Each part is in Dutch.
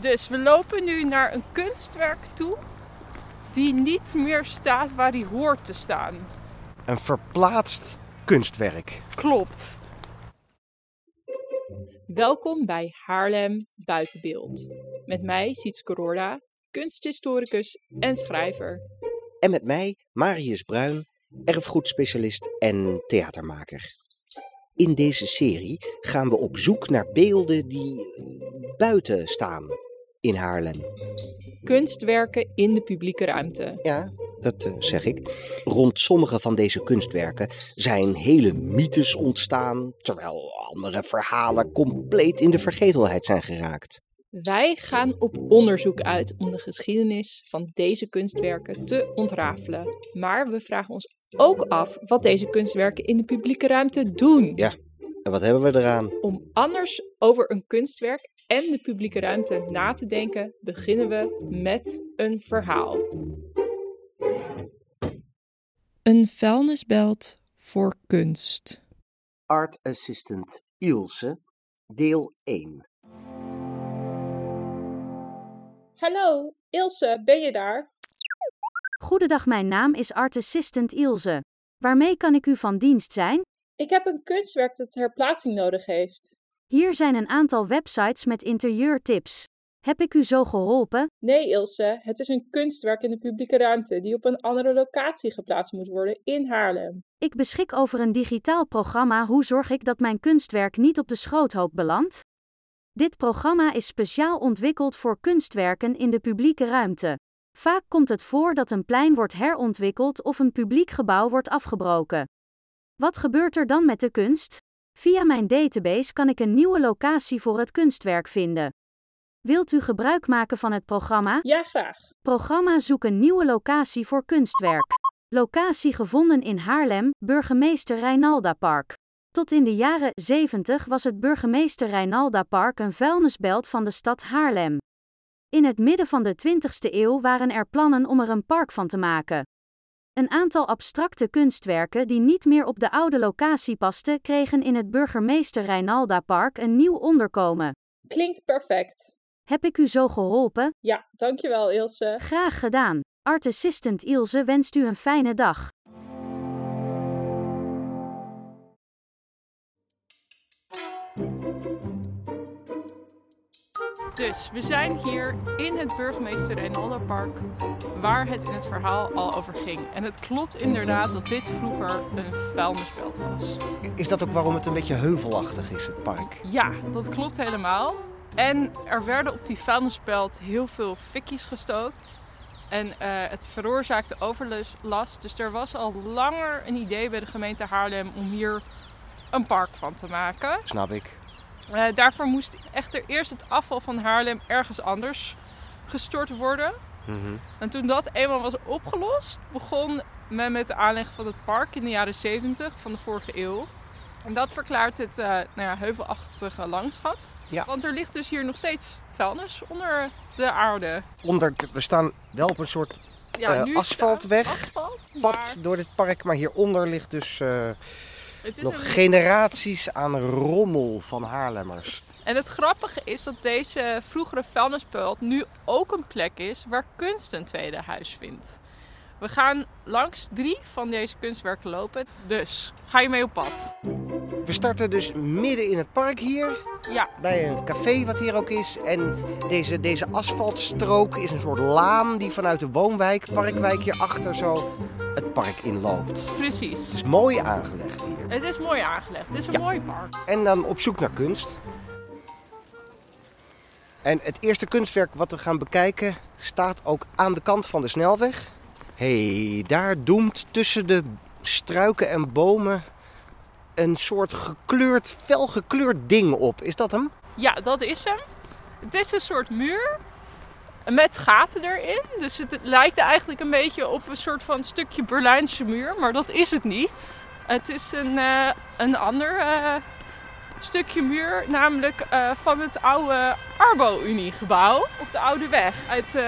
Dus we lopen nu naar een kunstwerk toe die niet meer staat waar hij hoort te staan. Een verplaatst kunstwerk. Klopt. Welkom bij Haarlem Buitenbeeld. Met mij Sietske Roorda, kunsthistoricus en schrijver. En met mij Marius Bruin, erfgoedspecialist en theatermaker. In deze serie gaan we op zoek naar beelden die buiten staan in Haarlem. Kunstwerken in de publieke ruimte. Ja, dat uh, zeg ik. Rond sommige van deze kunstwerken zijn hele mythes ontstaan, terwijl andere verhalen compleet in de vergetelheid zijn geraakt. Wij gaan op onderzoek uit om de geschiedenis van deze kunstwerken te ontrafelen. Maar we vragen ons ook af wat deze kunstwerken in de publieke ruimte doen. Ja, en wat hebben we eraan? Om anders over een kunstwerk en de publieke ruimte na te denken, beginnen we met een verhaal. Een vuilnisbelt voor kunst. Art Assistant Ilse, deel 1. Hallo, Ilse, ben je daar? Goedendag, mijn naam is Art Assistant Ilse. Waarmee kan ik u van dienst zijn? Ik heb een kunstwerk dat herplaatsing nodig heeft. Hier zijn een aantal websites met interieurtips. Heb ik u zo geholpen? Nee, Ilse, het is een kunstwerk in de publieke ruimte die op een andere locatie geplaatst moet worden in Haarlem. Ik beschik over een digitaal programma. Hoe zorg ik dat mijn kunstwerk niet op de schroothoop belandt? Dit programma is speciaal ontwikkeld voor kunstwerken in de publieke ruimte. Vaak komt het voor dat een plein wordt herontwikkeld of een publiek gebouw wordt afgebroken. Wat gebeurt er dan met de kunst? Via mijn database kan ik een nieuwe locatie voor het kunstwerk vinden. Wilt u gebruik maken van het programma? Ja, graag. Programma Zoek een nieuwe locatie voor kunstwerk. Locatie gevonden in Haarlem, burgemeester Reinalda Park. Tot in de jaren 70 was het burgemeester Reinalda Park een vuilnisbelt van de stad Haarlem. In het midden van de 20ste eeuw waren er plannen om er een park van te maken. Een aantal abstracte kunstwerken die niet meer op de oude locatie pasten, kregen in het burgemeester Reinalda Park een nieuw onderkomen. Klinkt perfect. Heb ik u zo geholpen? Ja, dankjewel Ilse. Graag gedaan. Art Assistant Ilse wenst u een fijne dag. Dus we zijn hier in het burgemeester Reinaldo Park, waar het in het verhaal al over ging. En het klopt inderdaad dat dit vroeger een vuilnisbelt was. Is dat ook waarom het een beetje heuvelachtig is, het park? Ja, dat klopt helemaal. En er werden op die vuilnisbelt heel veel fikjes gestookt. En uh, het veroorzaakte overlast. Dus er was al langer een idee bij de gemeente Haarlem om hier een park van te maken. Snap ik. Uh, daarvoor moest echter eerst het afval van Haarlem ergens anders gestort worden. Mm -hmm. En toen dat eenmaal was opgelost, begon men met de aanleg van het park in de jaren 70 van de vorige eeuw. En dat verklaart het uh, nou ja, heuvelachtige landschap. Ja. Want er ligt dus hier nog steeds vuilnis onder de aarde. Onder, we staan wel op een soort Ja, uh, nu asfaltweg, asfalt, pad maar door dit park, maar hieronder ligt dus uh, het is nog een- generaties aan rommel van Haarlemmers. En het grappige is dat deze vroegere vuilnispelt nu ook een plek is waar kunst een tweede huis vindt. We gaan langs drie van deze kunstwerken lopen, dus ga je mee op pad? We starten dus midden in het park hier, Ja, bij een café wat hier ook is. En deze, deze asfaltstrook is een soort laan die vanuit de woonwijk, parkwijk hierachter zo het park inloopt. Het precies. is mooi aangelegd hier. Het is mooi aangelegd, het is een Ja. mooi park. En dan op zoek naar kunst. En het eerste kunstwerk wat we gaan bekijken staat ook aan de kant van de snelweg. Hey, daar doemt tussen de struiken en bomen een soort gekleurd, felgekleurd ding op. Is dat hem? Ja, dat is hem. Het is een soort muur met gaten erin. Dus het lijkt eigenlijk een beetje op een soort van stukje Berlijnse muur, maar dat is het niet. Het is een, eh, een ander eh, stukje muur, namelijk eh, van het oude Arbo-Unie-gebouw op de Oude Weg uit eh,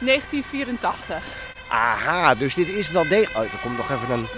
1984. Aha, dus dit is wel degelijk... Oh, er komt nog even een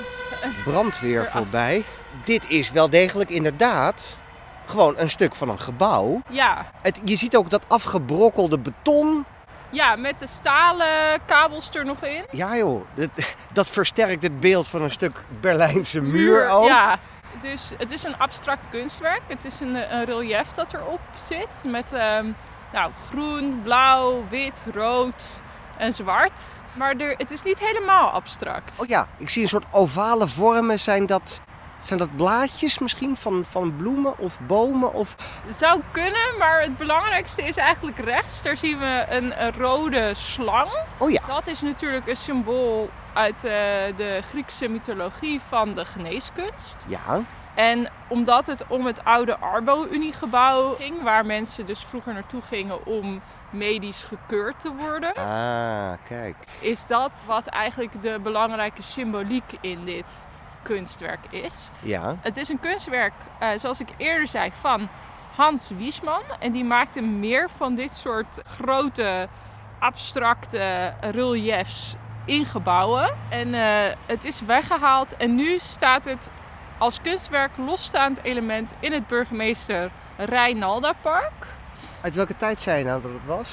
brandweer voorbij. Dit is wel degelijk inderdaad gewoon een stuk van een gebouw. Ja, Het, je ziet ook dat afgebrokkelde beton. ja, met de stalen kabels er nog in. Ja joh, dat, dat versterkt het beeld van een stuk Berlijnse muur ook. Ja, dus het is een abstract kunstwerk. Het is een, een relief dat erop zit met ehm, nou, groen, blauw, wit, rood en zwart. Maar er, het is niet helemaal abstract. Oh ja, ik zie een soort ovale vormen. Zijn dat, zijn dat blaadjes misschien van, van bloemen of bomen? Of... Het zou kunnen, maar het belangrijkste is eigenlijk rechts. Daar zien we een, een rode slang. Oh ja, Dat is natuurlijk een symbool uit eh, de Griekse mythologie van de geneeskunst. ja. En omdat het om het oude Arbo-Uniegebouw ging, waar mensen dus vroeger naartoe gingen om medisch gekeurd te worden, Ah, kijk. is dat wat eigenlijk de belangrijke symboliek in dit kunstwerk is. Ja, Het is een kunstwerk, eh, zoals ik eerder zei, van Hans Wiesman. En die maakte meer van dit soort grote, abstracte reliefs in gebouwen. En eh, het is weggehaald en nu staat het als kunstwerk losstaand element in het burgemeester Reinalda Park. uit welke tijd zei je nou dat het was?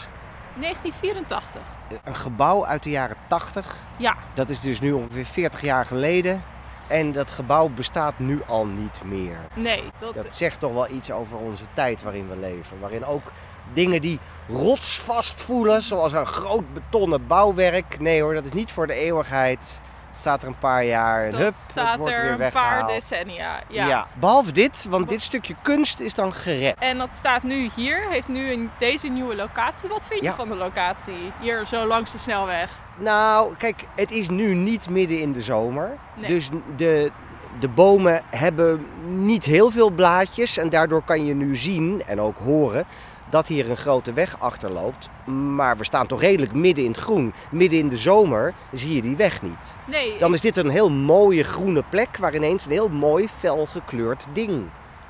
1984. Een gebouw uit de jaren 80. Ja, Dat is dus nu ongeveer 40 jaar geleden. En dat gebouw bestaat nu al niet meer. nee, dat, Dat zegt toch wel iets over onze tijd waarin we leven. Waarin ook dingen die rotsvast voelen, zoals een groot betonnen bouwwerk. Nee hoor, dat is niet voor de eeuwigheid. Staat er een paar jaar en dat hup, staat wordt er weer een paar decennia. Ja. Behalve dit, want dit stukje kunst is dan gered. En dat staat nu hier, heeft nu een, deze nieuwe locatie. Wat vind je Ja. van de locatie? Hier zo langs de snelweg. Nou, kijk, het is nu niet midden in de zomer. Nee. Dus de, de bomen hebben niet heel veel blaadjes. En daardoor kan je nu zien en ook horen dat hier een grote weg achterloopt. Maar we staan toch redelijk midden in het groen. Midden in de zomer zie je die weg niet. Nee, Dan is dit een heel mooie groene plek waar ineens een heel mooi fel gekleurd ding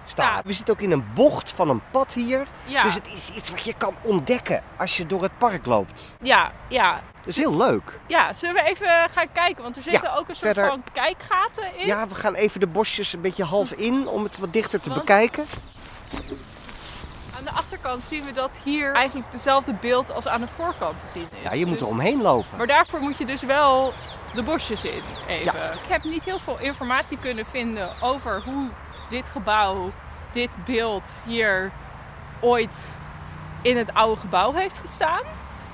staat. We zitten ook in een bocht van een pad hier. ja, Dus het is iets wat je kan ontdekken als je door het park loopt. ja, ja, Dat is heel leuk. ja. Zullen we even gaan kijken? Want er zitten ook een soort verder- van kijkgaten in. Ja, we gaan even de bosjes een beetje half in om het wat dichter te Want- bekijken. Aan de achterkant zien we dat hier eigenlijk dezelfde beeld als aan de voorkant te zien is. Ja, je moet Dus- er omheen lopen. Maar daarvoor moet je dus wel de bosjes in. Even. Ik heb niet heel veel informatie kunnen vinden over hoe dit gebouw, dit beeld hier ooit in het oude gebouw heeft gestaan.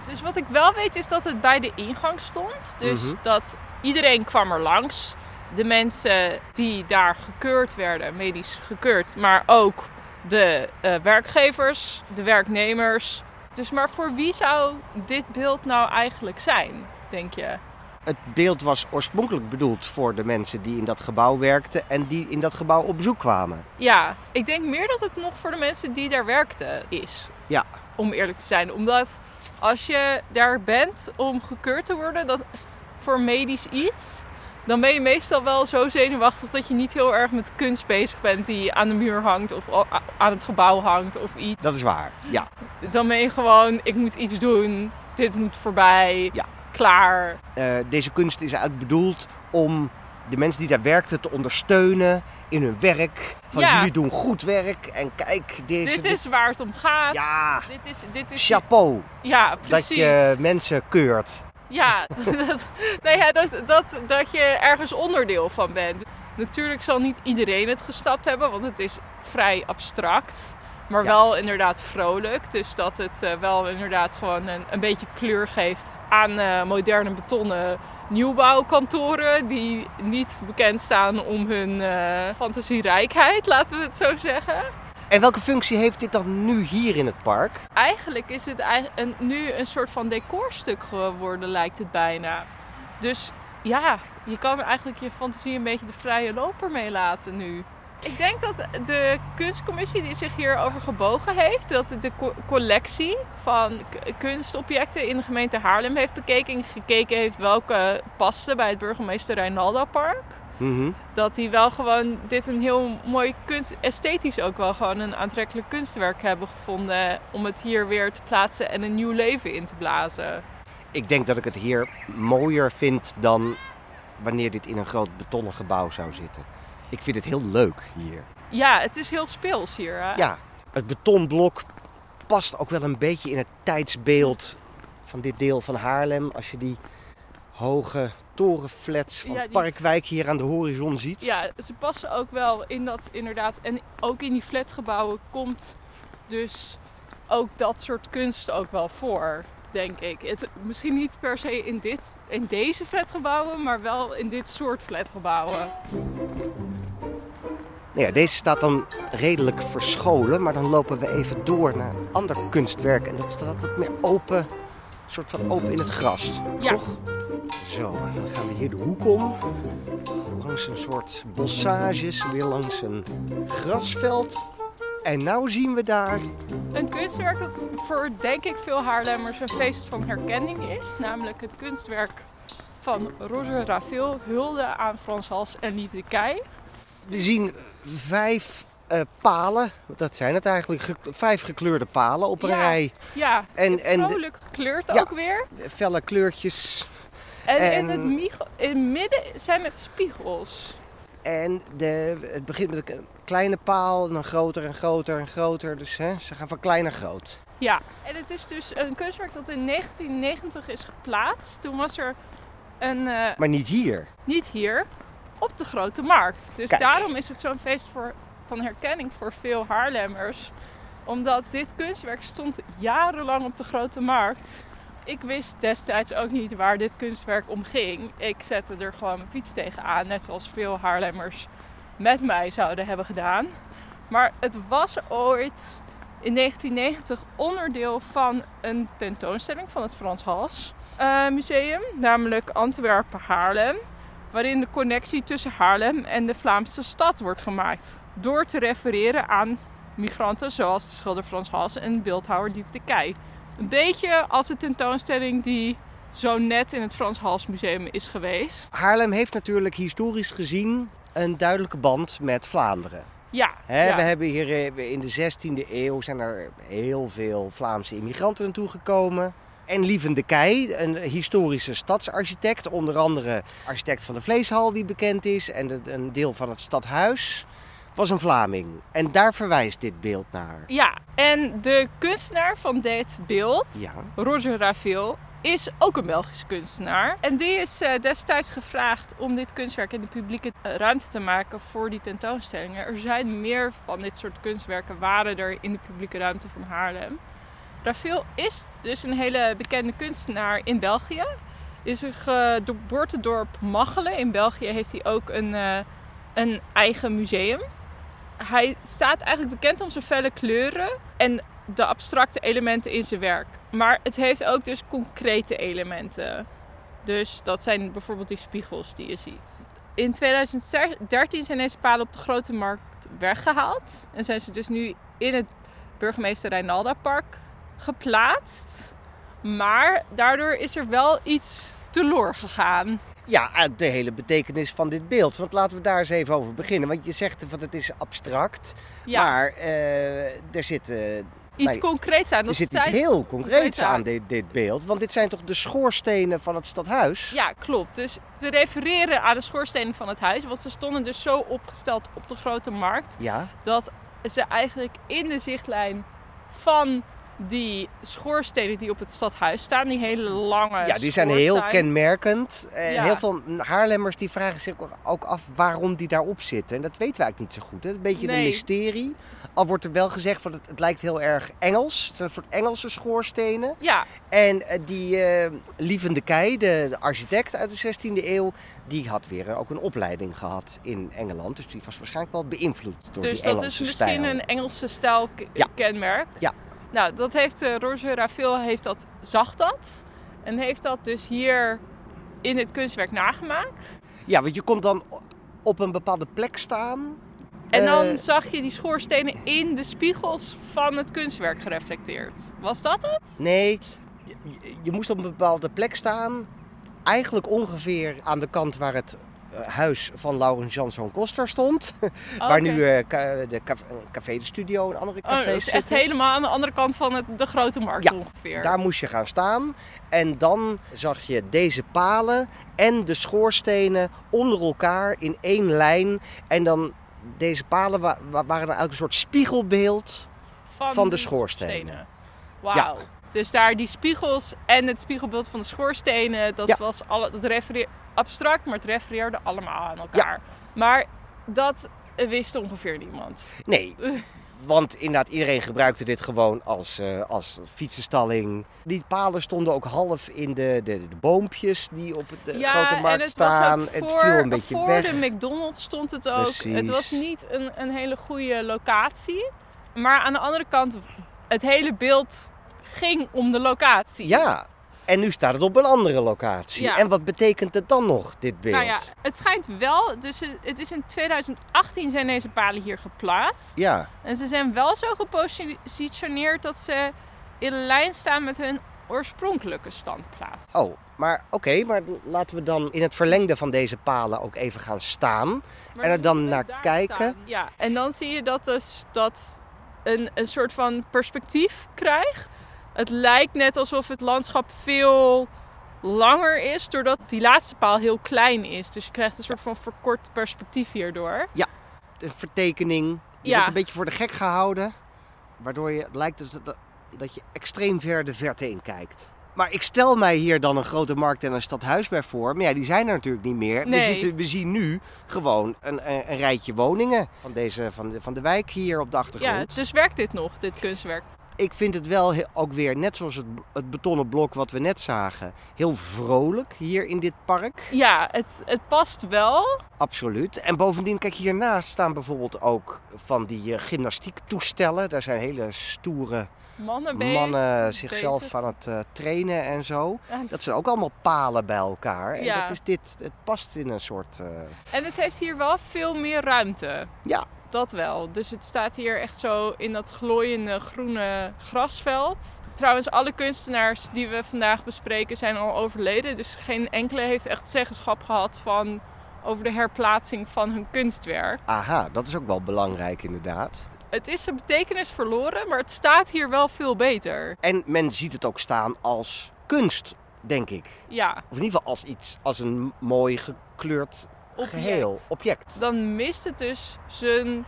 Dus wat ik wel weet is dat het bij de ingang stond. Dus Mhm. dat iedereen kwam er langs. De mensen die daar gekeurd werden, medisch gekeurd, maar ook de eh, werkgevers, de werknemers. Dus maar voor wie zou dit beeld nou eigenlijk zijn, denk je? Het beeld was oorspronkelijk bedoeld voor de mensen die in dat gebouw werkten en die in dat gebouw op bezoek kwamen. Ja, ik denk meer dat het nog voor de mensen die daar werkten is. Ja. Om eerlijk te zijn. Omdat als je daar bent om gekeurd te worden dat, voor medisch iets, dan ben je meestal wel zo zenuwachtig dat je niet heel erg met kunst bezig bent die aan de muur hangt of aan het gebouw hangt of iets. Dat is waar. Ja. Dan ben je gewoon, ik moet iets doen, dit moet voorbij, Ja. klaar. Eh, deze kunst is eigenlijk bedoeld om de mensen die daar werkten te ondersteunen in hun werk. Van Ja. jullie doen goed werk en kijk, deze, dit is waar het om gaat. Ja, Dit is, dit is chapeau ja, dat precies. je mensen keurt. Ja, dat, nee, ja, dat, dat, dat je ergens onderdeel van bent. Natuurlijk zal niet iedereen het gesnapt hebben, want het is vrij abstract. Maar Ja. wel inderdaad vrolijk. Dus dat het eh, wel inderdaad gewoon een, een beetje kleur geeft aan eh, moderne betonnen nieuwbouwkantoren. Die niet bekend staan om hun eh, fantasierijkheid, laten we het zo zeggen. En welke functie heeft dit dan nu hier in het park? Eigenlijk is het nu een soort van decorstuk geworden, lijkt het bijna. Dus ja, je kan eigenlijk je fantasie een beetje de vrije loper meelaten nu. Ik denk dat de kunstcommissie die zich hierover gebogen heeft, dat de co- collectie van kunstobjecten in de gemeente Haarlem heeft bekeken en gekeken heeft welke pasten bij het burgemeester Reinalda Park. Mhm. Dat die wel gewoon dit een heel mooi kunst, esthetisch ook wel gewoon een aantrekkelijk kunstwerk hebben gevonden om het hier weer te plaatsen en een nieuw leven in te blazen. Ik denk dat ik het hier mooier vind dan wanneer dit in een groot betonnen gebouw zou zitten. Ik vind het heel leuk hier. Ja, het is heel speels hier. Hè? Ja, het betonblok past ook wel een beetje in het tijdsbeeld van dit deel van Haarlem. Als je die hoge torenflats van Ja, die- Parkwijk hier aan de horizon ziet. Ja, ze passen ook wel in dat inderdaad. En ook in die flatgebouwen komt dus ook dat soort kunst ook wel voor, denk ik. Het, misschien niet per se in, dit, in deze flatgebouwen, maar wel in dit soort flatgebouwen. Nou ja, deze staat dan redelijk verscholen, maar dan lopen we even door naar een ander kunstwerk. En dat staat wat meer open, een soort van open in het gras. Ja. Toch? Zo, dan gaan we hier de hoek om. Langs een soort bossages, weer langs een grasveld. En nou zien we daar Een kunstwerk dat voor denk ik veel Haarlemmers een feest van herkenning is. Namelijk het kunstwerk van Roger Ravel, Hulde aan Frans Hals en Lieve Kei. We zien vijf eh, palen, dat zijn het eigenlijk, ge- vijf gekleurde palen op een Ja. rij. Ja, En, en vrolijk gekleurd Ja. ook weer. felle kleurtjes. En, En- in, het miego- in het midden zijn het spiegels. En de, het begint met een kleine paal, dan groter en groter en groter. Dus hè, ze gaan van klein naar groot. Ja, en het is dus een kunstwerk dat in 1990 is geplaatst. Toen was er een, eh, Maar niet hier. niet hier, op de Grote Markt. Dus Kijk. daarom is het zo'n feest voor, van herkenning voor veel Haarlemmers. Omdat dit kunstwerk stond jarenlang op de Grote Markt. Ik wist destijds ook niet waar dit kunstwerk om ging. Ik zette er gewoon mijn fiets tegenaan, net zoals veel Haarlemmers met mij zouden hebben gedaan. Maar het was ooit in 1990 onderdeel van een tentoonstelling van het Frans Hals eh, Museum, namelijk Antwerpen-Haarlem waarin de connectie tussen Haarlem en de Vlaamse stad wordt gemaakt. Door te refereren aan migranten zoals de schilder Frans Hals en beeldhouwer Lief de. Een beetje als de tentoonstelling die zo net in het Frans Hals Museum is geweest. Haarlem heeft natuurlijk historisch gezien een duidelijke band met Vlaanderen. Ja, ja. We hebben hier eh, in de 16e eeuw zijn er heel veel Vlaamse immigranten naartoe gekomen. En Lieven de Kei, een historische stadsarchitect, onder andere architect van de Vleeshal die bekend is en een deel van het stadhuis, was een Vlaming. En daar verwijst dit beeld naar. ja, en de kunstenaar van dit beeld, Ja. Roger Ravel, is ook een Belgische kunstenaar. En die is eh, destijds gevraagd om dit kunstwerk in de publieke eh, ruimte te maken voor die tentoonstellingen. Er zijn meer van dit soort kunstwerken waren er in de publieke ruimte van Haarlem. Ravel is dus een hele bekende kunstenaar in België. Is een geboortedorp Machelen. In België heeft hij ook een, eh, een eigen museum. Hij staat eigenlijk bekend om zijn felle kleuren en de abstracte elementen in zijn werk. Maar het heeft ook dus concrete elementen. Dus dat zijn bijvoorbeeld die spiegels die je ziet. In 2013 zijn deze palen op de Grote Markt weggehaald. En zijn ze dus nu in het Burgemeester Reinalda Park geplaatst. Maar daardoor is er wel iets teloor gegaan. Ja, de hele betekenis van dit beeld. Want laten we daar eens even over beginnen. Want je zegt van het is abstract. Ja, Maar eh, er zit, eh, iets concreets aan. er zit iets heel concreets aan. aan dit, dit beeld. Want dit zijn toch de schoorstenen van het stadhuis? Ja, klopt. Dus te refereren aan de schoorstenen van het huis. Want ze stonden dus zo opgesteld op de grote markt. Ja. Dat ze eigenlijk in de zichtlijn van die schoorstenen die op het stadhuis staan. Die hele lange Ja, die zijn heel kenmerkend. Eh, Ja. Heel veel Haarlemmers die vragen zich ook- af waarom die daarop zitten. En dat weten we eigenlijk niet zo goed. Het is een beetje een mysterie. Al wordt er wel gezegd van het, het lijkt heel erg Engels. Het zijn een soort Engelse schoorstenen. Ja, En eh, die eh Lievende Kei, de, de architect uit de 16e eeuw, die had weer eh, ook een opleiding gehad in Engeland. Dus die was waarschijnlijk wel beïnvloed door dus die dat Engelse is misschien stijl. een Engelse stijl Ja. kenmerk. Ja. Nou, dat heeft eh, Roger Ravel heeft dat, zag dat. En heeft dat dus hier in het kunstwerk nagemaakt. Ja, want je komt dan op een bepaalde plek staan. En dan Eh, zag je die schoorstenen in de spiegels van het kunstwerk gereflecteerd. Was dat het? Nee, je, je moest op een bepaalde plek staan. Eigenlijk ongeveer aan de kant waar het huis van Laurens Janszoon Koster stond. Waar nu eh, ca- de café, de studio en andere Oh, cafés dat is echt helemaal aan de andere kant van het, de grote markt Ja, ongeveer. Daar moest je gaan staan. En dan zag je deze palen en de schoorstenen onder elkaar in één lijn. En dan deze palen wa- wa- waren dan eigenlijk een soort spiegelbeeld van de schoorstenen. Wauw. Dus daar die spiegels en het spiegelbeeld van de schoorstenen, dat Ja. was alle, dat refereerde abstract, maar het refereerde allemaal aan elkaar. Maar dat wist ongeveer niemand. Nee, want inderdaad, iedereen gebruikte dit gewoon als, eh, als fietsenstalling. Die palen stonden ook half in de, de, de boompjes die op de grote en markt het staan. was ook het voor, viel een beetje voor weg. de McDonald's stond het ook. Het was niet een, een hele goede locatie. Maar aan de andere kant, het hele beeld ging om de locatie. Ja, en nu staat het op een andere locatie. Ja. En wat betekent het dan nog, dit beeld? Nou ja, het schijnt wel, dus het- is in 2018 zijn deze palen hier geplaatst. Ja, En ze zijn wel zo gepositioneerd dat ze in lijn staan met hun oorspronkelijke standplaats. oh, maar oké, maar laten we dan in het verlengde van deze palen ook even gaan staan. Maar en er dan naar kijken? staan. Ja, en dan zie je dat dus dat een, een soort van perspectief krijgt. Het lijkt net alsof het landschap veel langer is, doordat die laatste paal heel klein is. Dus je krijgt een soort van verkort perspectief hierdoor. De vertekening, die Ja. wordt een beetje voor de gek gehouden. Waardoor je, het lijkt dus dat, dat je extreem ver de verte in kijkt. Maar ik stel mij hier dan een grote markt en een stadhuis bij voor. Maar ja, die zijn er natuurlijk niet meer. We, zitten, we zien nu gewoon een, een, een rijtje woningen van, deze, van, de, van de wijk hier op de achtergrond. Ja, dus werkt dit nog, dit kunstwerk? Ik vind het wel ook weer, net zoals het, het betonnen blok wat we net zagen, heel vrolijk hier in dit park. Ja, het, het past wel. Absoluut. En bovendien, kijk, hiernaast staan bijvoorbeeld ook van die eh, gymnastiektoestellen. Daar zijn hele stoere Mannen zichzelf bezig. aan het eh, trainen en zo. Dat zijn ook allemaal palen bij elkaar. En Ja. dat is dit, het past in een soort... eh, En het heeft hier wel veel meer ruimte. Ja. Dat wel. Dus het staat hier echt zo in dat glooiende groene grasveld. Trouwens, alle kunstenaars die we vandaag bespreken zijn al overleden. Dus geen enkele heeft echt zeggenschap gehad van over de herplaatsing van hun kunstwerk. aha, dat is ook wel belangrijk inderdaad. Het is zijn betekenis verloren, maar het staat hier wel veel beter. En men ziet het ook staan als kunst, denk ik. Ja, Of in ieder geval als iets, als een mooi gekleurd Object. geheel, object. dan mist het dus zijn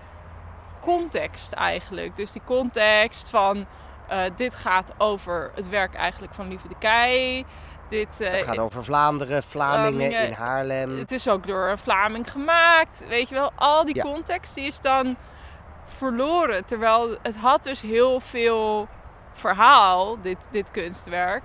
context eigenlijk. Dus die context van eh, dit gaat over het werk eigenlijk van Lieve de Kei. Dit, eh, Het gaat over Vlaanderen, Vlamingen in Haarlem. het is ook door een Vlaming gemaakt. Weet je wel, al die Ja. context die is dan verloren. Terwijl het had dus heel veel verhaal, dit, dit kunstwerk.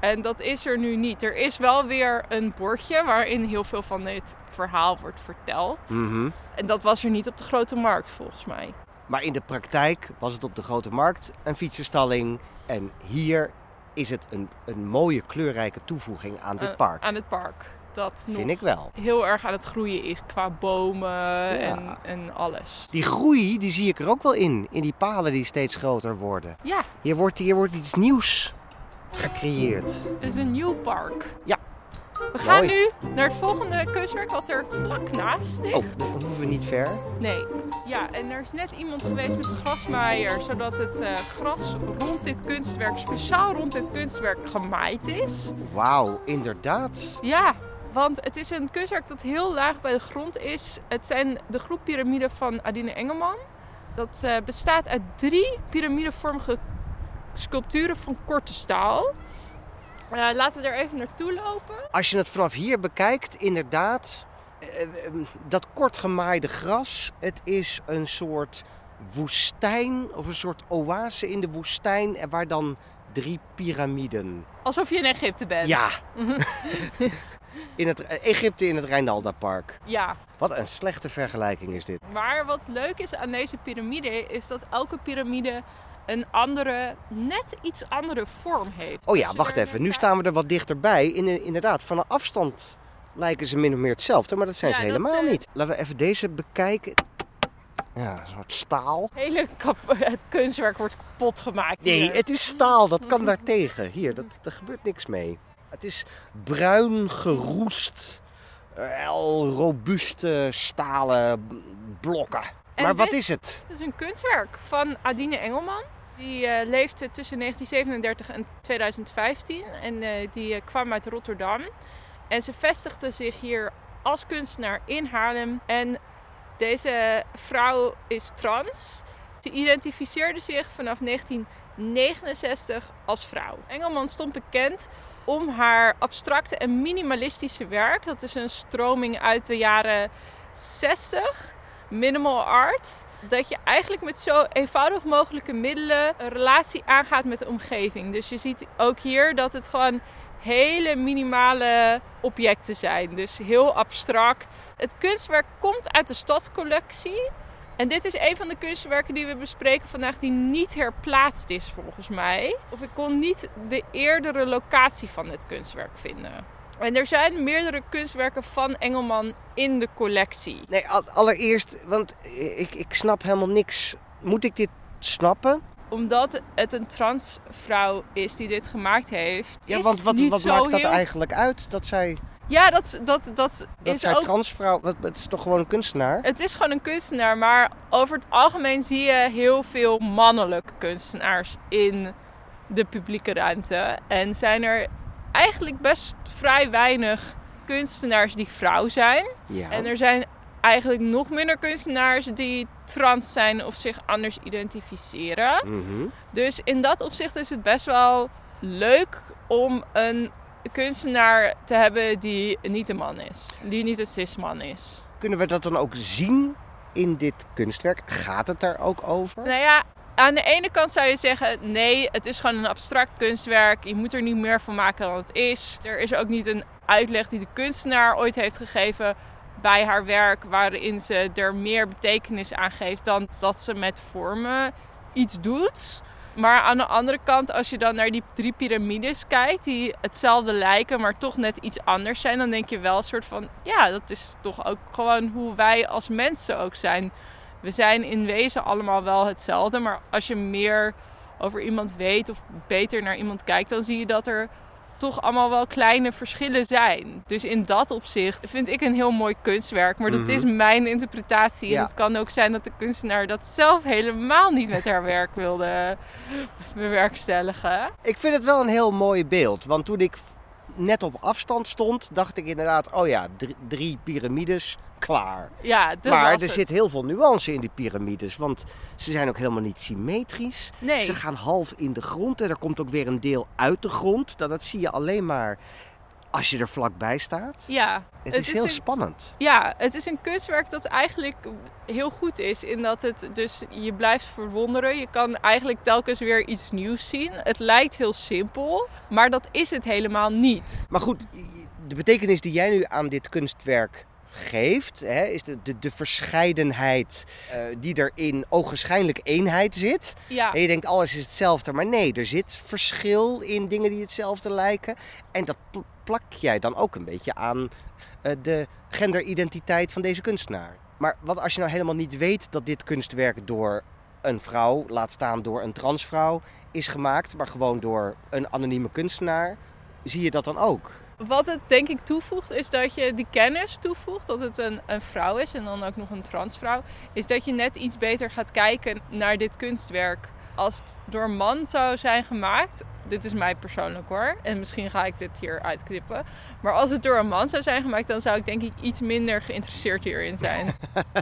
En dat is er nu niet. Er is wel weer een bordje waarin heel veel van dit verhaal wordt verteld. Mhm. En dat was er niet op de grote markt volgens mij. Maar in de praktijk was het op de grote markt een fietsenstalling. En hier is het een, een mooie kleurrijke toevoeging aan dit Eh, park. Aan het park. Dat Vind ik wel. heel erg aan het groeien is qua bomen en, en alles. Die groei, die zie ik er ook wel in. In die palen die steeds groter worden. Ja, Hier wordt, hier wordt iets nieuws gecreëerd. het is een nieuw park. Ja. We gaan Mooi. nu naar het volgende kunstwerk wat er vlak naast ligt. Oh, dan hoeven we niet ver. Nee. Ja, en er is net iemand geweest met een grasmaaier, zodat het eh, gras rond dit kunstwerk, speciaal rond dit kunstwerk, gemaaid is. Wauw, inderdaad. Ja, want het is een kunstwerk dat heel laag bij de grond is. Het zijn de groep piramiden van Adine Engelman. Dat eh, bestaat uit drie piramidevormige sculpturen van korte staal. Eh, laten we er even naartoe lopen. Als je het vanaf hier bekijkt, inderdaad, eh, eh, dat kort gemaaide gras, het is een soort woestijn of een soort oase in de woestijn en waar dan drie piramiden. Alsof je in Egypte bent. Ja. in het, Egypte in het Rijnalda Park. ja. Wat een slechte vergelijking is dit. Maar wat leuk is aan deze piramide is dat elke piramide een andere, net iets andere vorm heeft. Oh ja, je wacht even. Nu staan we er wat dichterbij. In, inderdaad, van een afstand lijken ze min of meer hetzelfde, maar dat zijn Ja, ze helemaal zijn- niet. Laten we even deze bekijken. Ja, een soort staal. Hele kap- het kunstwerk wordt kapot gemaakt. Nee, het is staal. Dat kan daartegen. Hier, dat, daar gebeurt niks mee. Het is bruin geroest heel robuuste stalen blokken. En maar wat dit- is het? Het is een kunstwerk van Adine Engelman. Die eh, leefde tussen 1937 en 2015 en eh, die eh, kwam uit Rotterdam. En ze vestigde zich hier als kunstenaar in Haarlem. En deze vrouw is trans. Ze identificeerde zich vanaf 1969 als vrouw. Engelman stond bekend om haar abstracte en minimalistische werk. Dat is een stroming uit de jaren 60 minimal art. Dat je eigenlijk met zo eenvoudig mogelijke middelen een relatie aangaat met de omgeving. Dus je ziet ook hier dat het gewoon hele minimale objecten zijn. Dus heel abstract. Het kunstwerk komt uit de stadscollectie. En dit is een van de kunstwerken die we bespreken vandaag die niet herplaatst is volgens mij. Of ik kon niet de eerdere locatie van dit kunstwerk vinden. En er zijn meerdere kunstwerken van Engelman in de collectie. Nee, al- allereerst, want ik, ik snap helemaal niks. Moet ik dit snappen? Omdat het een transvrouw is die dit gemaakt heeft. Ja, is want wat, wat maakt dat heel- eigenlijk uit? Dat zij, Ja, dat, dat, dat, dat is zij ook... transvrouw... Het is toch gewoon een kunstenaar? Het is gewoon een kunstenaar, maar over het algemeen zie je heel veel mannelijke kunstenaars in de publieke ruimte. En zijn er eigenlijk best vrij weinig kunstenaars die vrouw zijn. Ja. En er zijn eigenlijk nog minder kunstenaars die trans zijn of zich anders identificeren. Mhm. Dus in dat opzicht is het best wel leuk om een kunstenaar te hebben die niet een man is. Die niet een cis-man is. Kunnen we dat dan ook zien in dit kunstwerk? Gaat het daar ook over? Nou ja, aan de ene kant zou je zeggen: nee, het is gewoon een abstract kunstwerk. Je moet er niet meer van maken dan het is. Er is ook niet een uitleg die de kunstenaar ooit heeft gegeven bij haar werk, waarin ze er meer betekenis aan geeft dan dat ze met vormen iets doet. Maar aan de andere kant, als je dan naar die drie piramides kijkt, die hetzelfde lijken, maar toch net iets anders zijn, dan denk je wel een soort van: ja, dat is toch ook gewoon hoe wij als mensen ook zijn. We zijn in wezen allemaal wel hetzelfde, maar als je meer over iemand weet of beter naar iemand kijkt, dan zie je dat er toch allemaal wel kleine verschillen zijn. Dus in dat opzicht vind ik een heel mooi kunstwerk, maar dat Mhm. is mijn interpretatie. Ja. En het kan ook zijn dat de kunstenaar dat zelf helemaal niet met haar werk wilde bewerkstelligen. Ik vind het wel een heel mooi beeld. Want toen ik net op afstand stond, dacht ik inderdaad... Oh ja, drie, drie piramides, klaar. Ja, maar er het. zit heel veel nuance in die piramides. Want ze zijn ook helemaal niet symmetrisch. Nee. Ze gaan half in de grond en er komt ook weer een deel uit de grond. Dat, dat zie je alleen maar als je er vlakbij staat. Ja, Het, het is is heel een- spannend. Ja, het is een kunstwerk dat eigenlijk heel goed is. In dat het dus je blijft verwonderen. Je kan eigenlijk telkens weer iets nieuws zien. Het lijkt heel simpel, maar dat is het helemaal niet. Maar goed, de betekenis die jij nu aan dit kunstwerk geeft, hè, is de, de, de verscheidenheid eh, die er in ogenschijnlijk eenheid zit. Ja, En je denkt alles is hetzelfde, maar nee, er zit verschil in dingen die hetzelfde lijken. En dat pl- plak jij dan ook een beetje aan eh, de genderidentiteit van deze kunstenaar. Maar wat als je nou helemaal niet weet dat dit kunstwerk door een vrouw, laat staan door een transvrouw, is gemaakt, maar gewoon door een anonieme kunstenaar, zie je dat dan ook? Wat het denk ik toevoegt is dat je die kennis toevoegt dat het een, een vrouw is en dan ook nog een transvrouw. Is dat je net iets beter gaat kijken naar dit kunstwerk. Als het door een man zou zijn gemaakt, dit is mij persoonlijk hoor, en misschien ga ik dit hier uitknippen. Maar als het door een man zou zijn gemaakt, dan zou ik denk ik iets minder geïnteresseerd hierin zijn.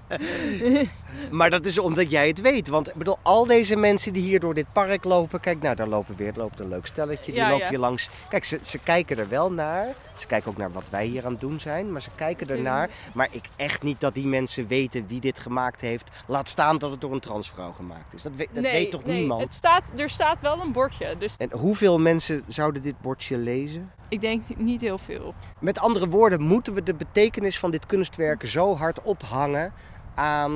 Maar dat is omdat jij het weet. Want ik bedoel, al deze mensen die hier door dit park lopen. Kijk, nou, daar lopen weer er loopt een leuk stelletje. Die Ja, loopt ja. hier langs. Kijk, ze, ze kijken er wel naar. Ze kijken ook naar wat wij hier aan het doen zijn. Maar ze kijken ernaar. Maar ik echt niet dat die mensen weten wie dit gemaakt heeft. Laat staan dat het door een transvrouw gemaakt is. Dat, weet, dat nee, weet toch nee, niemand? Het staat, er staat wel een bordje, dus En hoeveel mensen zouden dit bordje lezen? ik denk niet heel veel. Met andere woorden, moeten we de betekenis van dit kunstwerk zo hard ophangen aan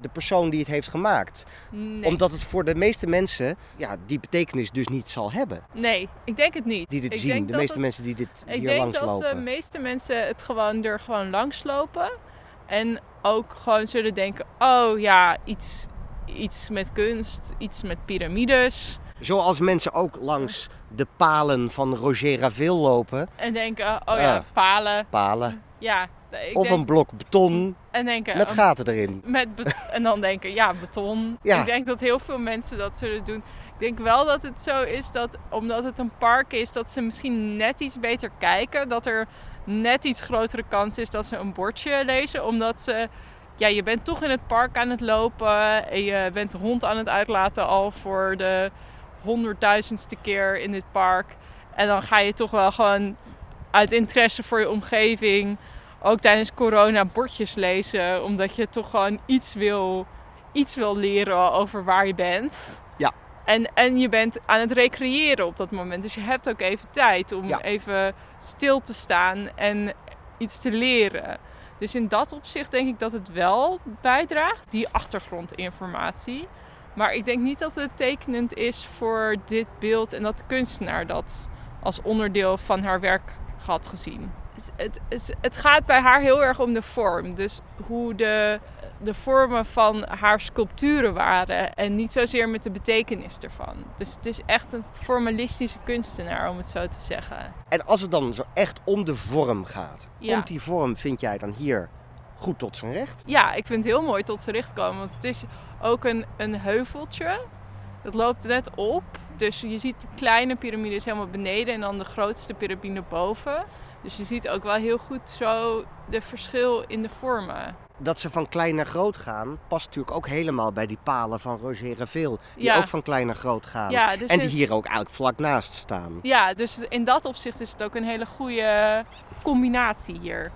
de persoon die het heeft gemaakt? Nee. Omdat het voor de meeste mensen ja, die betekenis dus niet zal hebben. nee, ik denk het niet. Die dit ik zien. denk De meeste het- mensen die dit Ik hier denk langs dat de meeste mensen het gewoon er gewoon langs lopen. En ook gewoon zullen denken, oh ja, iets, iets met kunst, iets met piramides. Zoals mensen ook langs de palen van Roger Raville lopen. En denken, oh ja, Ah. palen. Palen. Ja, Ik Of denk- een blok beton en denken, met gaten erin. met bet- en dan denken, ja, beton. Ja. Ik denk dat heel veel mensen dat zullen doen. Ik denk wel dat het zo is dat, omdat het een park is, dat ze misschien net iets beter kijken. Dat er net iets grotere kans is dat ze een bordje lezen. Omdat ze, ja, je bent toch in het park aan het lopen. En je bent de hond aan het uitlaten al voor de honderdduizendste keer in dit park. En dan ga je toch wel gewoon uit interesse voor je omgeving ook tijdens corona bordjes lezen. Omdat je toch gewoon iets wil, iets wil leren over waar je bent. Ja. En, en je bent aan het recreëren op dat moment. Dus je hebt ook even tijd om Ja. even stil te staan en iets te leren. Dus in dat opzicht denk ik dat het wel bijdraagt, die achtergrondinformatie. Maar ik denk niet dat het tekenend is voor dit beeld en dat de kunstenaar dat als onderdeel van haar werk had gezien. Het, het, het, gaat bij haar heel erg om de vorm. Dus hoe de, de vormen van haar sculpturen waren en niet zozeer met de betekenis ervan. Dus het is echt een formalistische kunstenaar, om het zo te zeggen. En als het dan zo echt om de vorm gaat, Ja. komt die vorm, vind jij dan hier goed tot zijn recht? Ja, ik vind het heel mooi tot z'n recht komen. Want het is ook een, een heuveltje. Dat loopt net op. Dus je ziet de kleine piramides helemaal beneden en dan de grootste piramide boven. Dus je ziet ook wel heel goed zo de verschil in de vormen. Dat ze van klein naar groot gaan, past natuurlijk ook helemaal bij die palen van Roger Reveel. Die Ja. ook van klein naar groot gaan. Ja, dus en die het- hier ook eigenlijk vlak naast staan. Ja, dus in dat opzicht is het ook een hele goede combinatie hier.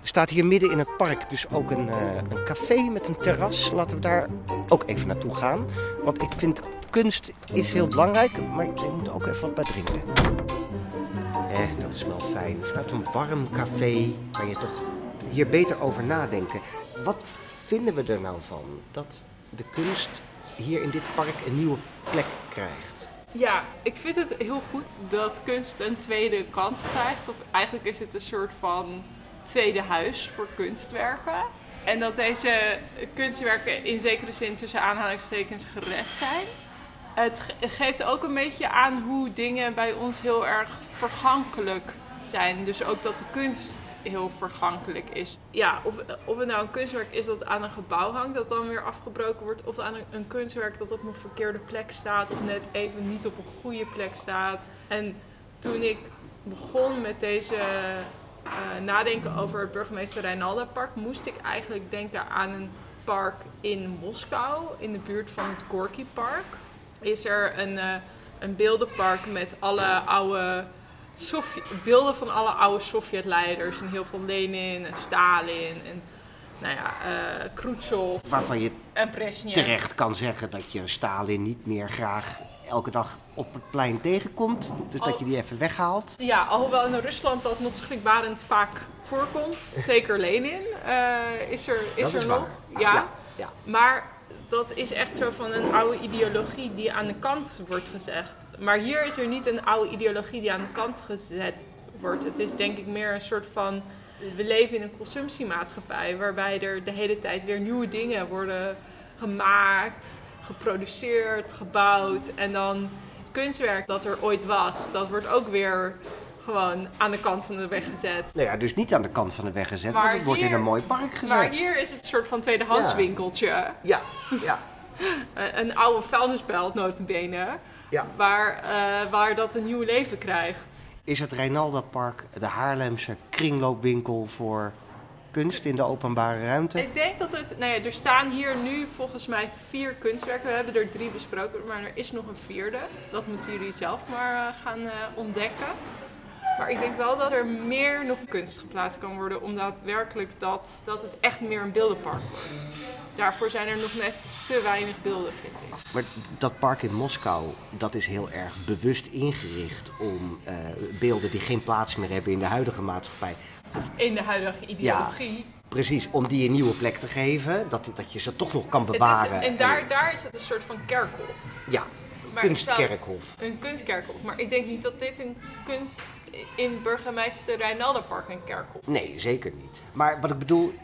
Er staat hier midden in het park dus ook een, eh, een café met een terras. Laten we daar ook even naartoe gaan. Want ik vind kunst is heel belangrijk, maar je moet ook even wat bij drinken. Eh, dat is wel fijn. Vanuit een warm café kan je toch hier beter over nadenken. Wat vinden we er nou van dat de kunst hier in dit park een nieuwe plek krijgt? Ja, ik vind het heel goed dat kunst een tweede kans krijgt. Of eigenlijk is het een soort van tweede huis voor kunstwerken. En dat deze kunstwerken in zekere zin tussen aanhalingstekens gered zijn. Het ge- geeft ook een beetje aan hoe dingen bij ons heel erg vergankelijk zijn. Dus ook dat de kunst heel vergankelijk is. Ja, of, of het nou een kunstwerk is dat aan een gebouw hangt, dat dan weer afgebroken wordt. Of aan een, een kunstwerk dat op een verkeerde plek staat. Of net even niet op een goede plek staat. En toen ik begon met deze eh, nadenken over het burgemeester Reinalda Park, moest ik eigenlijk denken aan een park in Moskou, in de buurt van het Gorky Park. Is er een, eh, een beeldenpark met alle oude Sovjet- beelden van alle oude Sovjet-leiders. En heel veel Lenin en Stalin en nou ja, eh Khrushchev Waarvan je terecht kan zeggen dat je Stalin niet meer graag elke dag op het plein tegenkomt. Dus dat je die even weghaalt. Ja, alhoewel in Rusland dat nog schrikbarend vaak voorkomt. Zeker Lenin eh, is er, is Dat er is nog. waar. Ja. Ja, ja. Maar dat is echt zo van een oude ideologie die aan de kant wordt gezegd. Maar hier is er niet een oude ideologie die aan de kant gezet wordt. Het is denk ik meer een soort van... We leven in een consumptiemaatschappij waarbij er de hele tijd weer nieuwe dingen worden gemaakt, geproduceerd, gebouwd. En dan het kunstwerk dat er ooit was, dat wordt ook weer gewoon aan de kant van de weg gezet. Nou ja, dus niet aan de kant van de weg gezet, Maar want het wordt in een mooi park gezet. Maar hier is het een soort van tweedehands Ja. winkeltje. Ja, ja, Een, een oude vuilnisbelt notabene. ja. Waar, eh, waar dat een nieuw leven krijgt. Is het Reinalda Park de Haarlemse kringloopwinkel voor kunst in de openbare ruimte? Ik denk dat het... Nou ja, er staan hier nu volgens mij vier kunstwerken. We hebben er drie besproken, maar er is nog een vierde. Dat moeten jullie zelf maar eh, gaan eh, ontdekken. Maar ik denk wel dat er meer nog kunst geplaatst kan worden. Om daadwerkelijk dat, dat het echt meer een beeldenpark wordt. Daarvoor zijn er nog net te weinig beelden, vind ik. Maar dat park in Moskou, dat is heel erg bewust ingericht om eh, beelden die geen plaats meer hebben in de huidige maatschappij. In de huidige ideologie. Precies, om die een nieuwe plek te geven, dat, dat je ze toch nog kan Het is, bewaren. en daar, daar is het een soort van kerkhof. Ja, kunstkerkhof. Een kunstkerkhof. Maar ik denk niet dat dit een kunst in burgemeester Reinalda Park een kerkhof Nee, zeker niet. Maar wat ik bedoel,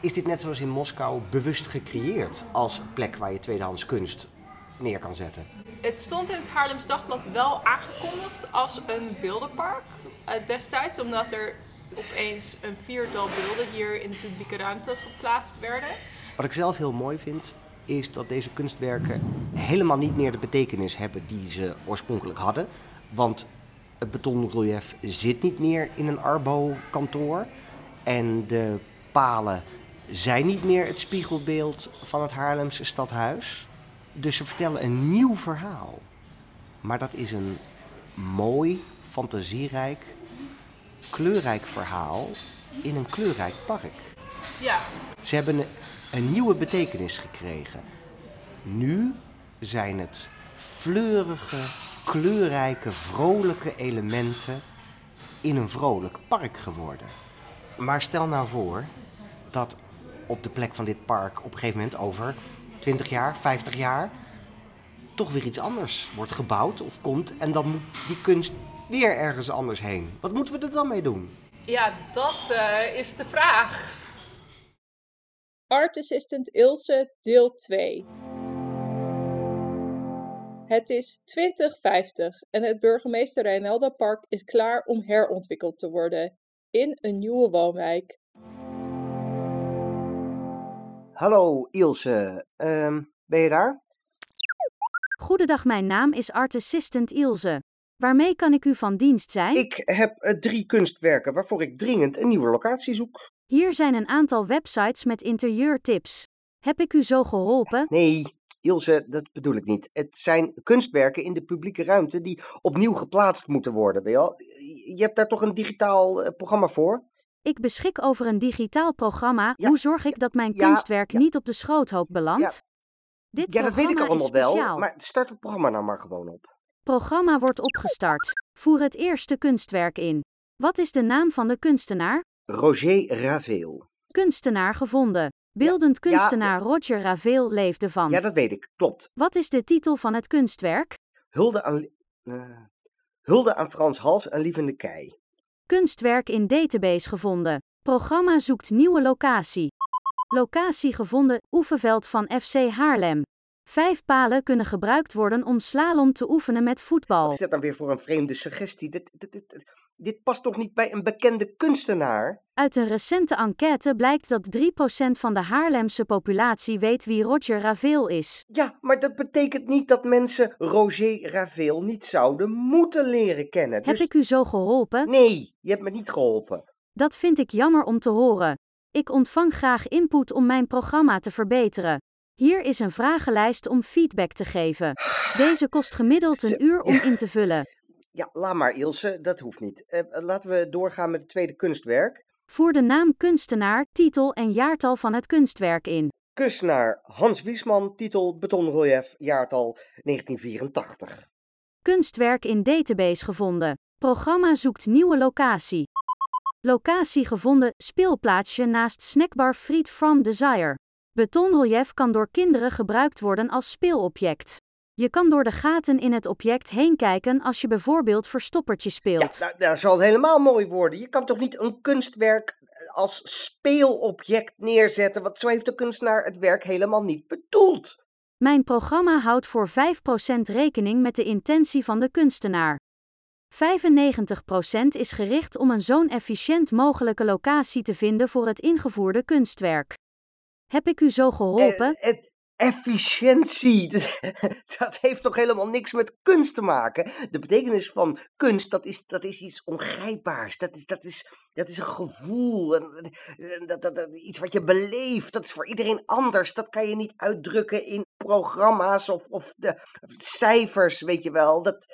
is dit net zoals in Moskou bewust gecreëerd als plek waar je tweedehands kunst neer kan zetten. Het stond in het Haarlems Dagblad wel aangekondigd als een beeldenpark eh, destijds, omdat er opeens een viertal beelden hier in de publieke ruimte geplaatst werden. Wat ik zelf heel mooi vind, is dat deze kunstwerken helemaal niet meer de betekenis hebben die ze oorspronkelijk hadden. Want het betonrelief zit niet meer in een Arbo-kantoor. En de palen zijn niet meer het spiegelbeeld van het Haarlemse stadhuis. Dus ze vertellen een nieuw verhaal. Maar dat is een mooi, fantasierijk, kleurrijk verhaal in een kleurrijk park. Ja, Ze hebben een, nieuwe betekenis gekregen. Nu zijn het fleurige, kleurrijke, vrolijke elementen in een vrolijk park geworden. Maar stel nou voor dat op de plek van dit park op een gegeven moment over 20 jaar, 50 jaar toch weer iets anders wordt gebouwd of komt en dan moet die kunst weer ergens anders heen. Wat moeten we er dan mee doen? ja dat eh, is de vraag. Art Assistant Ilse, deel 2. Het is 2050 en het burgemeester Reinelda Park is klaar om herontwikkeld te worden in een nieuwe woonwijk. Hallo Ilse, Ehm, ben je daar? Goedendag, mijn naam is Art Assistant Ilse. Waarmee kan ik u van dienst zijn? Ik heb eh, drie kunstwerken waarvoor ik dringend een nieuwe locatie zoek. Hier zijn een aantal websites met interieurtips. Heb ik u zo geholpen? Nee, Ilse, dat bedoel ik niet. Het zijn kunstwerken in de publieke ruimte die opnieuw geplaatst moeten worden. Je, hebt daar toch een digitaal eh, programma voor? Ik beschik over een digitaal programma. Ja, Hoe zorg ik dat mijn ja, kunstwerk ja. niet op de schroothoop belandt? Dit ja, dat weet ik allemaal wel. Maar start het programma nou maar gewoon op. Programma wordt opgestart. Voer het eerste kunstwerk in. Wat is de naam van de kunstenaar? Roger Ravel. Kunstenaar gevonden. Beeldend ja, kunstenaar Roger Ravel leefde van. Ja, dat weet ik. Klopt. Wat is de titel van het kunstwerk? Hulde aan, eh, hulde aan Frans Hals en Lievende Kei. Kunstwerk in database gevonden. Programma zoekt nieuwe locatie. Locatie gevonden, oefenveld van FC Haarlem. Vijf palen kunnen gebruikt worden om slalom te oefenen met voetbal. Wat is dat dan weer voor een vreemde suggestie? Dit, dit, past toch niet bij een bekende kunstenaar? Uit een recente enquête blijkt dat 3% van de Haarlemse populatie weet wie Roger Ravel is. Ja, maar dat betekent niet dat mensen Roger Ravel niet zouden moeten leren kennen. Heb Dus ik u zo geholpen? nee, je hebt me niet geholpen. Dat vind ik jammer om te horen. Ik ontvang graag input om mijn programma te verbeteren. Hier is een vragenlijst om feedback te geven. Deze kost gemiddeld een uur om in te vullen. Ja, laat maar Ilse, dat hoeft niet. Eh, laten we doorgaan met het tweede kunstwerk. Voer de naam kunstenaar, titel en jaartal van het kunstwerk in. Kunstenaar Hans Wiesman, titel Betonrelief, jaartal 1984. Kunstwerk in database gevonden. Programma zoekt nieuwe locatie. Locatie gevonden, speelplaatsje naast snackbar Fried from Desire. Betonrelief kan door kinderen gebruikt worden als speelobject. Je kan door de gaten in het object heen kijken als je bijvoorbeeld verstoppertje Ja, speelt. nou, dat zal helemaal mooi worden. Je kan toch niet een kunstwerk als speelobject neerzetten, want zo heeft de kunstenaar het werk helemaal niet bedoeld. Mijn programma houdt voor 5% rekening met de intentie van de kunstenaar. 95% is gericht om een zo'n efficiënt mogelijke locatie te vinden voor het ingevoerde kunstwerk. Heb ik u zo geholpen? Eh, eh, efficiëntie, dat heeft toch helemaal niks met kunst te maken? De betekenis van kunst, dat is, dat is iets ongrijpbaars. Dat is, dat is, dat is een gevoel, en, dat, dat- iets wat je beleeft. Dat is voor iedereen anders. Dat kan je niet uitdrukken in programma's of, of de of cijfers, weet je wel. Dat,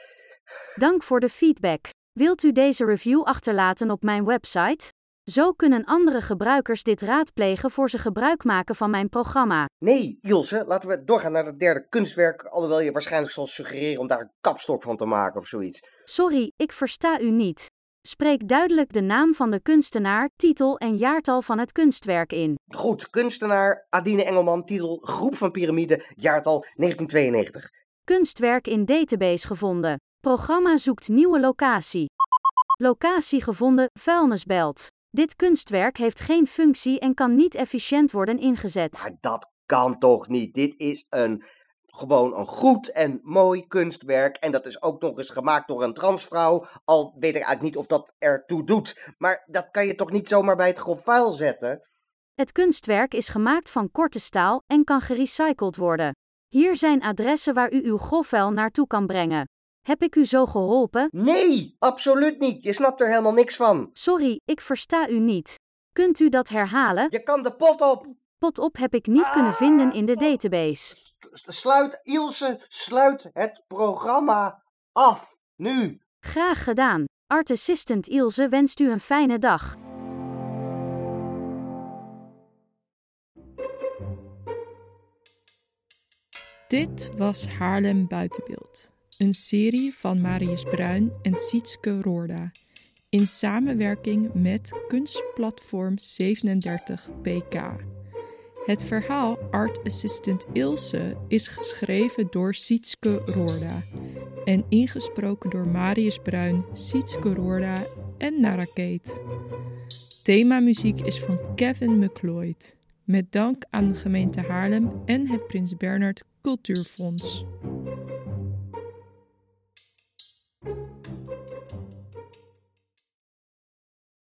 Dank voor de feedback. Wilt u deze review achterlaten op mijn website? Zo kunnen andere gebruikers dit raadplegen voor ze gebruik maken van mijn programma. Nee, Ilse, laten we doorgaan naar het derde kunstwerk. Alhoewel je waarschijnlijk zal suggereren om daar een kapstok van te maken of zoiets. Sorry, ik versta u niet. Spreek duidelijk de naam van de kunstenaar, titel en jaartal van het kunstwerk in. Goed, kunstenaar Adine Engelman, titel Groep van Pyramide, jaartal 1992. Kunstwerk in database gevonden. Programma zoekt nieuwe locatie. Locatie gevonden, vuilnisbelt. Dit kunstwerk heeft geen functie en kan niet efficiënt worden ingezet. Maar dat kan toch niet? Dit is een gewoon een goed en mooi kunstwerk. En dat is ook nog eens gemaakt door een transvrouw. Al weet ik eigenlijk niet of dat ertoe doet. Maar dat kan je toch niet zomaar bij het grof vuil zetten? Het kunstwerk is gemaakt van korte staal en kan gerecycled worden. Hier zijn adressen waar u uw grofvuil naartoe kan brengen. Heb ik u zo geholpen? Nee, absoluut niet. Je snapt er helemaal niks van. Sorry, ik versta u niet. Kunt u dat herhalen? Je kan de pot op. Pot op heb ik niet kunnen vinden in de database. S- Sluit, Ilse, sluit het programma af. Nu. Graag gedaan. Art Assistant Ilse wenst u een fijne dag. Dit was Haarlem Buitenbeeld, een serie van Marius Bruin en Sietske Roorda. In samenwerking met kunstplatform 37PK. Het verhaal Art Assistant Ilse is geschreven door Sietske Roorda en ingesproken door Marius Bruin, Sietske Roorda en Nara Kate. Themamuziek is van Kevin McLeod. Met dank aan de gemeente Haarlem en het Prins Bernhard Cultuurfonds.